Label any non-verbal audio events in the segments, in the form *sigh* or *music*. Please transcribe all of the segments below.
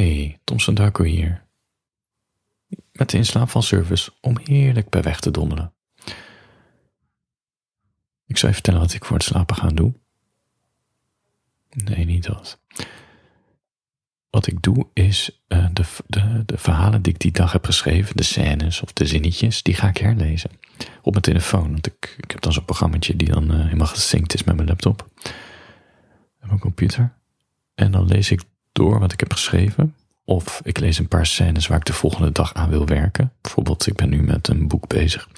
Hey, Thomson Darko hier. Met de inslaapvalservice om heerlijk bij weg te donderen. Ik zal je vertellen wat ik voor het slapen gaan doen. Nee, niet dat. Wat ik doe is uh, de, de, de verhalen die ik die dag heb geschreven, de scènes of de zinnetjes, die ga ik herlezen. Op mijn telefoon. Want ik, ik heb dan zo'n programmaatje die dan uh, helemaal gesynct is met mijn laptop. En mijn computer. En dan lees ik door wat ik heb geschreven. Of ik lees een paar scènes waar ik de volgende dag aan wil werken. Bijvoorbeeld, ik ben nu met een boek bezig.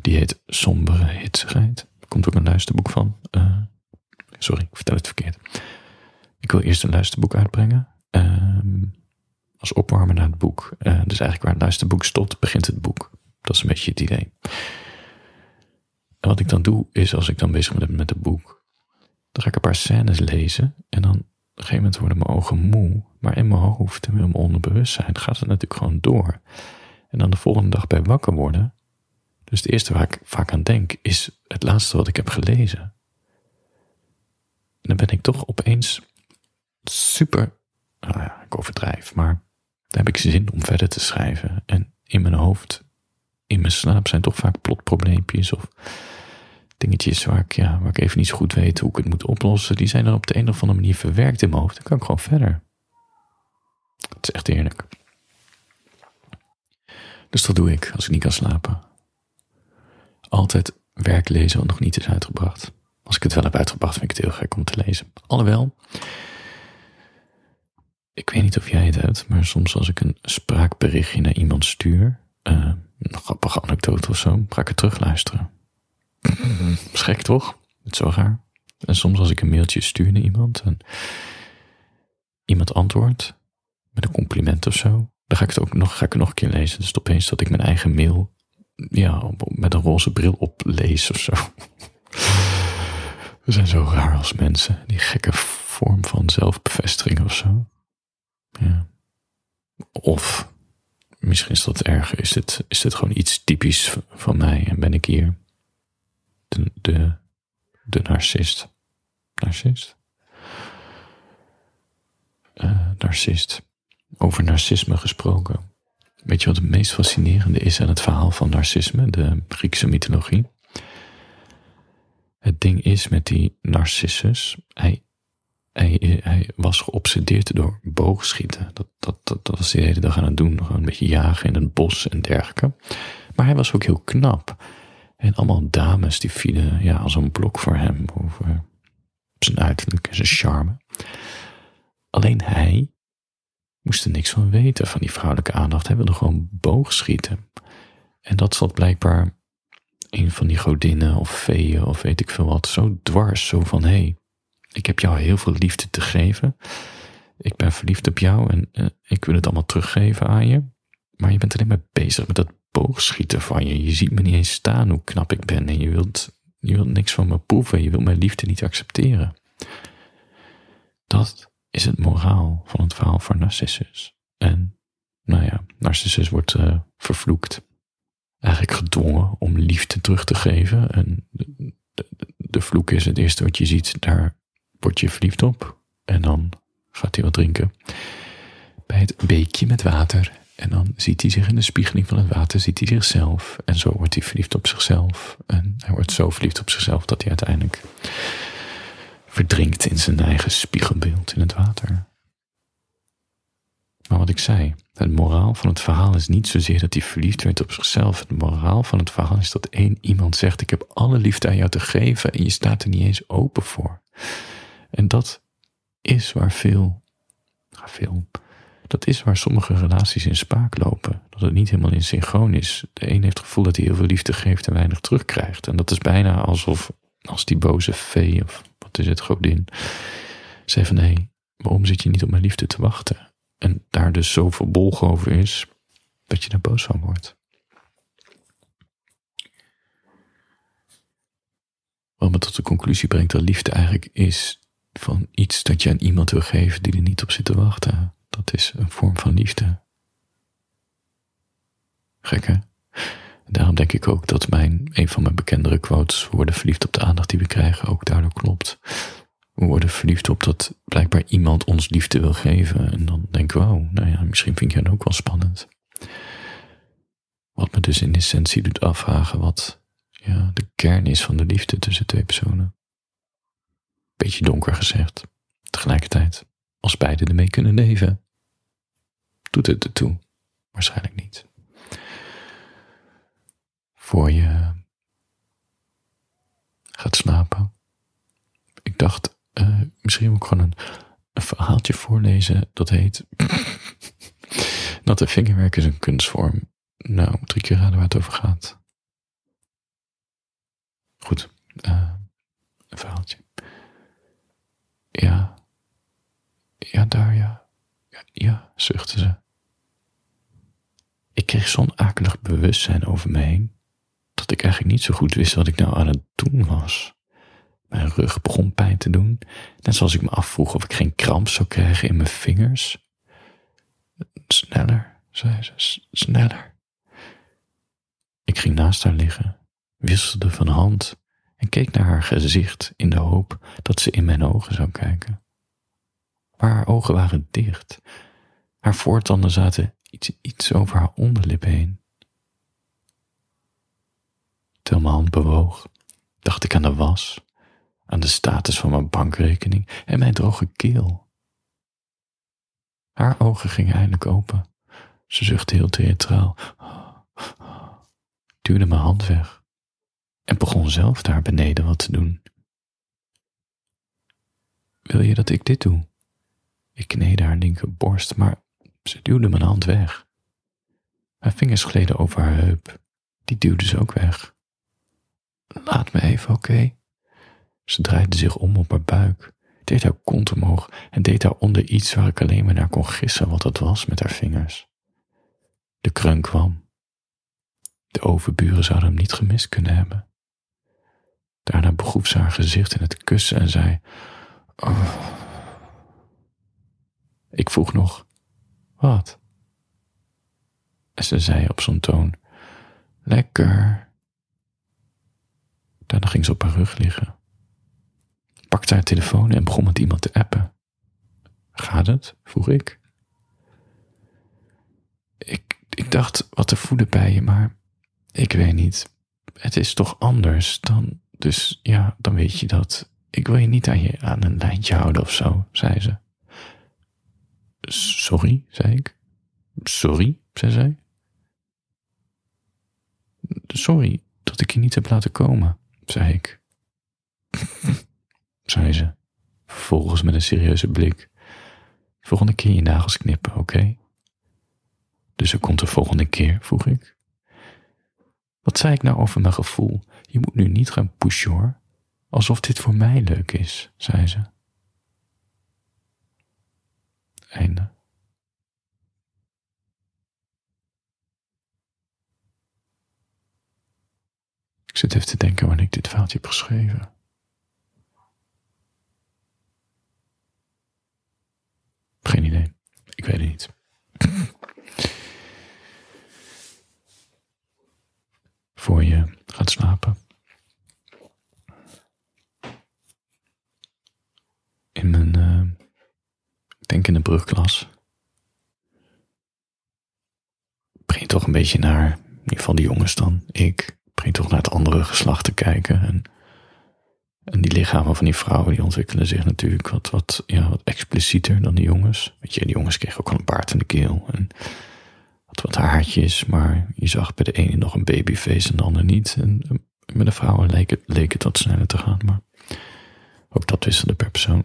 Die heet Sombere Hitsigheid. Er komt ook een luisterboek van. Uh, sorry, ik vertel het verkeerd. Ik wil eerst een luisterboek uitbrengen. Uh, als opwarmen naar het boek. Uh, dus eigenlijk waar het luisterboek stopt, begint het boek. Dat is een beetje het idee. En wat ik dan doe, is als ik dan bezig ben met het boek, dan ga ik een paar scènes lezen en dan een gegeven moment worden mijn ogen moe, maar in mijn hoofd en in mijn onderbewustzijn gaat het natuurlijk gewoon door. En dan de volgende dag bij wakker worden. Dus het eerste waar ik vaak aan denk is het laatste wat ik heb gelezen. En dan ben ik toch opeens super, nou ja, ik overdrijf, maar dan heb ik zin om verder te schrijven. En in mijn hoofd, in mijn slaap zijn toch vaak plotprobleempjes of dingetjes waar ik, ja, waar ik even niet zo goed weet hoe ik het moet oplossen, die zijn dan op de een of andere manier verwerkt in mijn hoofd. Dan kan ik gewoon verder. Het is echt eerlijk. Dus dat doe ik als ik niet kan slapen. Altijd werk lezen wat nog niet is uitgebracht. Als ik het wel heb uitgebracht, vind ik het heel gek om te lezen. Alhoewel, ik weet niet of jij het hebt, maar soms als ik een spraakberichtje naar iemand stuur, uh, een grappige anekdote of zo, ga ik het terugluisteren. *laughs* Schrik toch? Het is zo raar. En soms als ik een mailtje stuur naar iemand en iemand antwoordt met een compliment of zo, dan ga ik het ook nog, ga ik nog een keer lezen. Dus opeens dat ik mijn eigen mail ja, met een roze bril oplees of zo. We zijn zo raar als mensen. Die gekke vorm van zelfbevestiging of zo. Ja. Of misschien is dat erger. Is dit, is dit gewoon iets typisch van mij en ben ik hier de, de, de narcist. Narcist? Uh, narcist. Over narcisme gesproken. Weet je wat het meest fascinerende is aan het verhaal van narcisme, de Griekse mythologie? Het ding is met die Narcissus, hij, hij, hij was geobsedeerd door boogschieten. Dat, dat, dat, dat was hij de hele dag aan het doen, gewoon een beetje jagen in het bos en dergelijke. Maar hij was ook heel knap. En allemaal dames die vielen ja, als een blok voor hem over zijn uiterlijk zijn charme. Alleen hij moest er niks van weten van die vrouwelijke aandacht. Hij wilde gewoon boogschieten. En dat zat blijkbaar een van die godinnen of feeën of weet ik veel wat zo dwars. Zo van, hé, hey, ik heb jou heel veel liefde te geven. Ik ben verliefd op jou en uh, ik wil het allemaal teruggeven aan je. Maar je bent alleen maar bezig met dat boogschieten van je. Je ziet me niet eens staan hoe knap ik ben en je wilt, je wilt niks van me proeven. Je wilt mijn liefde niet accepteren. Dat is het moraal van het verhaal van Narcissus. En, nou ja, Narcissus wordt uh, vervloekt. Eigenlijk gedwongen om liefde terug te geven. En de, de, de, vloek is het eerste wat je ziet, daar word je verliefd op. En dan gaat hij wat drinken. Bij het beekje met water. En dan ziet hij zich in de spiegeling van het water, ziet hij zichzelf. En zo wordt hij verliefd op zichzelf. En hij wordt zo verliefd op zichzelf dat hij uiteindelijk verdrinkt in zijn eigen spiegelbeeld in het water. Maar wat ik zei, het moraal van het verhaal is niet zozeer dat hij verliefd werd op zichzelf. Het moraal van het verhaal is dat één iemand zegt: Ik heb alle liefde aan jou te geven en je staat er niet eens open voor. En dat is waar veel, veel, dat is waar sommige relaties in spaak lopen. Dat het niet helemaal in synchroon is. De een heeft het gevoel dat hij heel veel liefde geeft en weinig terugkrijgt. En dat is bijna alsof als die boze vee of wat is het, godin, zei van hé, waarom zit je niet op mijn liefde te wachten? En daar dus zo verbolgen over is dat je daar boos van wordt. Wat me tot de conclusie brengt dat liefde eigenlijk is van iets dat je aan iemand wil geven die er niet op zit te wachten. Dat is een vorm van liefde. Gek hè? Daarom denk ik ook dat mijn, een van mijn bekendere quotes, worden verliefd op de aandacht die we krijgen, ook daardoor klopt. We worden verliefd op dat blijkbaar iemand ons liefde wil geven. En dan denken we, oh, nou ja, misschien vind ik het ook wel spannend. Wat me dus in essentie doet afvragen wat ja, de kern is van de liefde tussen twee personen. Beetje donker gezegd. Tegelijkertijd, als beide ermee kunnen leven, doet het ertoe. Waarschijnlijk niet. Voor je gaat slapen. Ik dacht, uh, misschien moet ik gewoon een, verhaaltje voorlezen. Dat heet. *laughs* dat de vingerwerk is een kunstvorm. Nou, drie keer raden waar het over gaat. Goed, uh, een verhaaltje. Ja, ja, daar ja. Ja, ja zuchtte ze. Ik kreeg zo'n akelig bewustzijn over me heen, dat ik eigenlijk niet zo goed wist wat ik nou aan het doen was. Mijn rug begon pijn te doen, net zoals ik me afvroeg of ik geen kramp zou krijgen in mijn vingers. Sneller, zei ze, sneller. Ik ging naast haar liggen, wisselde van hand en keek naar haar gezicht in de hoop dat ze in mijn ogen zou kijken. Maar haar ogen waren dicht. Haar voortanden zaten iets, iets over haar onderlip heen. Terwijl mijn hand bewoog, dacht ik aan de was, aan de status van mijn bankrekening en mijn droge keel. Haar ogen gingen eindelijk open. Ze zuchtte heel theatraal, duwde mijn hand weg en begon zelf daar beneden wat te doen. Wil je dat ik dit doe? Ik kneedde haar linkerborst, maar ze duwde mijn hand weg. Mijn vingers gleden over haar heup. Die duwde ze ook weg. Laat me even, oké? Ze draaide zich om op haar buik, deed haar kont omhoog en deed daaronder iets waar ik alleen maar naar kon gissen wat het was met haar vingers. De kreun kwam. De overburen zouden hem niet gemist kunnen hebben. Daarna begroef ze haar gezicht in het kussen en zei: oh. Ik vroeg nog: Wat? En ze zei op zo'n toon: Lekker. Daarna ging ze op haar rug liggen, pakte haar telefoon en begon met iemand te appen. Gaat het? vroeg ik. Ik, ik dacht wat te voelen bij je, maar ik weet niet. Het is toch anders dan dus ja, dan weet je dat. Ik wil je niet aan, je, aan een lijntje houden of zo, zei ze. Sorry, zei ik. Sorry, zei zij. Sorry dat ik je niet heb laten komen, zei ik. *laughs* zei ze, vervolgens met een serieuze blik. Volgende keer je nagels knippen, oké? Dus er komt de volgende keer, vroeg ik. Wat zei ik nou over mijn gevoel? Je moet nu niet gaan pushen hoor. Alsof dit voor mij leuk is, zei ze. Ik zit even te denken wanneer ik dit verhaaltje heb geschreven. Geen idee. Ik weet het niet. voor je gaat slapen. In mijn, uh, ik denk in de brugklas, begin toch een beetje naar, in ieder geval die jongens dan, ik, begin toch naar het andere geslacht te kijken. En, en die lichamen van die vrouwen, die ontwikkelen zich natuurlijk wat, wat, ja, wat explicieter dan die jongens. Weet je, die jongens kregen ook al een baard in de keel. En wat haartjes, maar je zag bij de ene nog een babyface en de ander niet. En met de vrouwen leek het, leek het wat sneller te gaan, maar ook dat wisselde per persoon.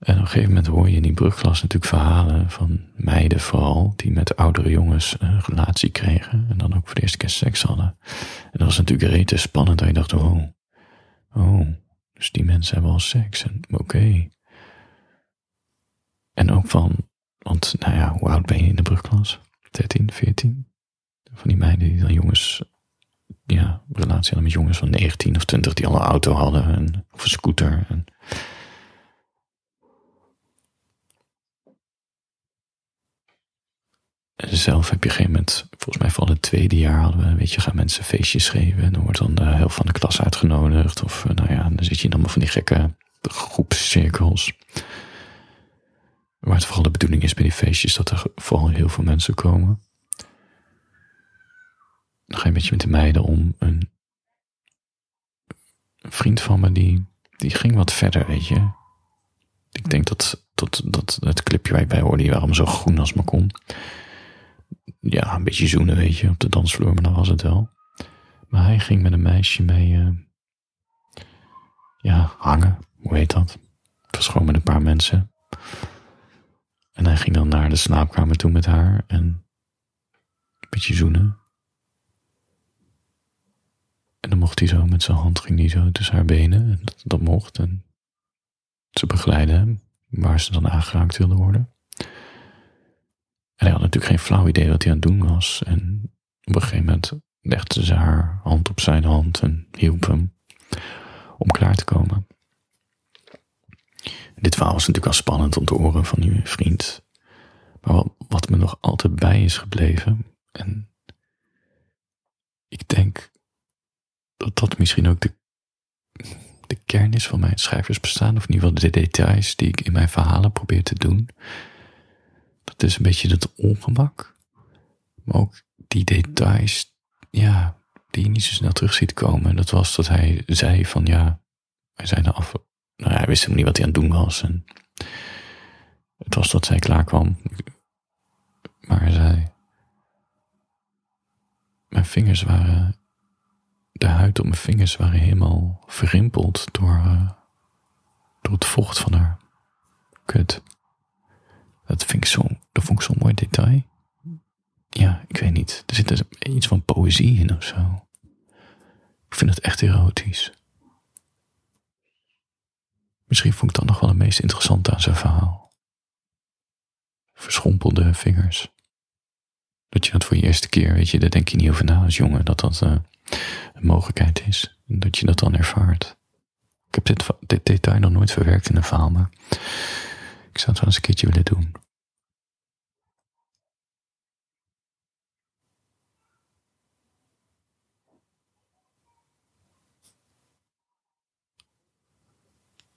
En op een gegeven moment hoor je in die brugklas natuurlijk verhalen van meiden vooral, die met oudere jongens een relatie kregen en dan ook voor de eerste keer seks hadden. En dat was natuurlijk rete spannend, dat je dacht, oh, oh, dus die mensen hebben al seks en oké. En ook van, want nou ja, hoe oud ben je in de brugklas? 13, 14? Van die meiden die dan jongens, ja, relatie hadden met jongens van 19 of 20 die al een auto hadden en, of een scooter. En, zelf heb je geen moment, volgens mij van het tweede jaar hadden we, weet je, gaan mensen feestjes geven. En dan wordt dan de helft van de klas uitgenodigd. Of nou ja, dan zit je in allemaal van die gekke groepscirkels. Waar het vooral de bedoeling is bij die feestjes dat er vooral heel veel mensen komen. Dan ga je een beetje met de meiden om. Een, een vriend van me, die, die ging wat verder, weet je. Ik denk dat, dat, dat het clipje waar ik bij hoorde, die waren zo groen als maar kon. Ja, een beetje zoenen, weet je, op de dansvloer, maar dan was het wel. Maar hij ging met een meisje mee, uh, ja, hangen, hoe heet dat? Het was gewoon met een paar mensen. En hij ging dan naar de slaapkamer toe met haar en een beetje zoenen. En dan mocht hij zo met zijn hand, ging hij zo tussen haar benen. En dat, dat mocht. En ze begeleiden hem waar ze dan aangeraakt wilde worden. En hij had natuurlijk geen flauw idee wat hij aan het doen was. En op een gegeven moment legde ze haar hand op zijn hand en hielp hem om klaar te komen. Dit verhaal was natuurlijk wel spannend om te horen van uw vriend. Maar wat, wat me nog altijd bij is gebleven, en ik denk dat dat misschien ook de, de kern is van mijn schrijversbestaan, of in ieder geval de details die ik in mijn verhalen probeer te doen. Dat is een beetje het ongemak, maar ook die details, ja, die je niet zo snel terug ziet komen. Dat was dat hij zei van ja, wij zijn er af, nou, hij wist hem niet wat hij aan het doen was. En het was dat zij klaar kwam. Maar hij zei, mijn vingers waren, de huid op mijn vingers waren helemaal verrimpeld door, uh, door het vocht van haar kut. Dat vond ik zo'n mooi detail. Ja, ik weet niet. Er zit dus iets van poëzie in of zo. Ik vind het echt erotisch. Misschien vond ik dat nog wel het meest interessante aan zijn verhaal. Verschrompelde vingers. Dat je dat voor je eerste keer, weet je, daar denk je niet over na als jongen, dat dat uh, een mogelijkheid is. Dat je dat dan ervaart. Ik heb dit, dit detail nog nooit verwerkt in een verhaal, maar zou het wel eens een keertje willen doen.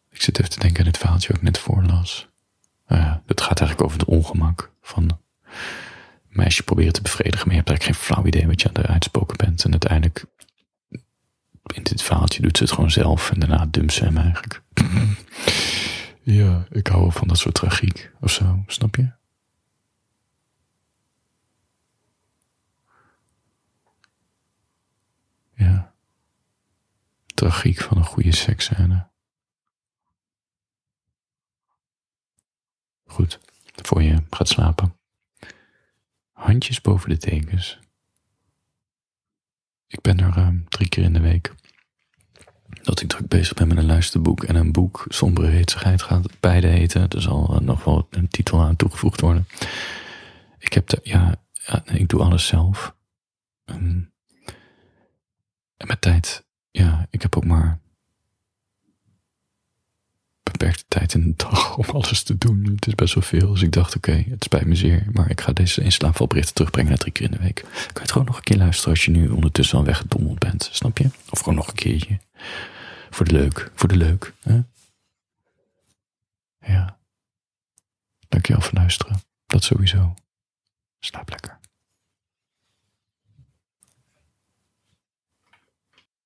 Ik zit even te denken aan het verhaaltje wat ik net voorlas. Uh, het gaat eigenlijk over het ongemak van meisje proberen te bevredigen, maar je hebt eigenlijk geen flauw idee wat je aan het uitspoken bent. En uiteindelijk, in dit verhaaltje doet ze het gewoon zelf en daarna dumpt ze hem eigenlijk. Ja, ik hou van dat soort tragiek of zo, snap je? Ja. Tragiek van een goede seksscène. Goed, voor je gaat slapen. Handjes boven de tekens. Ik ben er uh, drie keer in de week. Dat ik druk bezig ben met een luisterboek en een boek. Sombere Hitsigheid gaat beide heten. Er zal uh, nog wel een titel aan toegevoegd worden. Ik heb de, ja, ja ik doe alles zelf. Um, en met tijd, ja, ik heb ook maar beperkte tijd in de dag om alles te doen. Het is best wel veel. Dus ik dacht, oké, het spijt me zeer. Maar ik ga deze inslaapvalberichten terugbrengen naar drie keer in de week. Kan je het gewoon nog een keer luisteren als je nu ondertussen al weggedommeld bent. Snap je? Of gewoon nog een keertje. Voor de leuk. Voor de leuk. Hè? Ja. Dankjewel voor luisteren. Dat sowieso. Slaap lekker.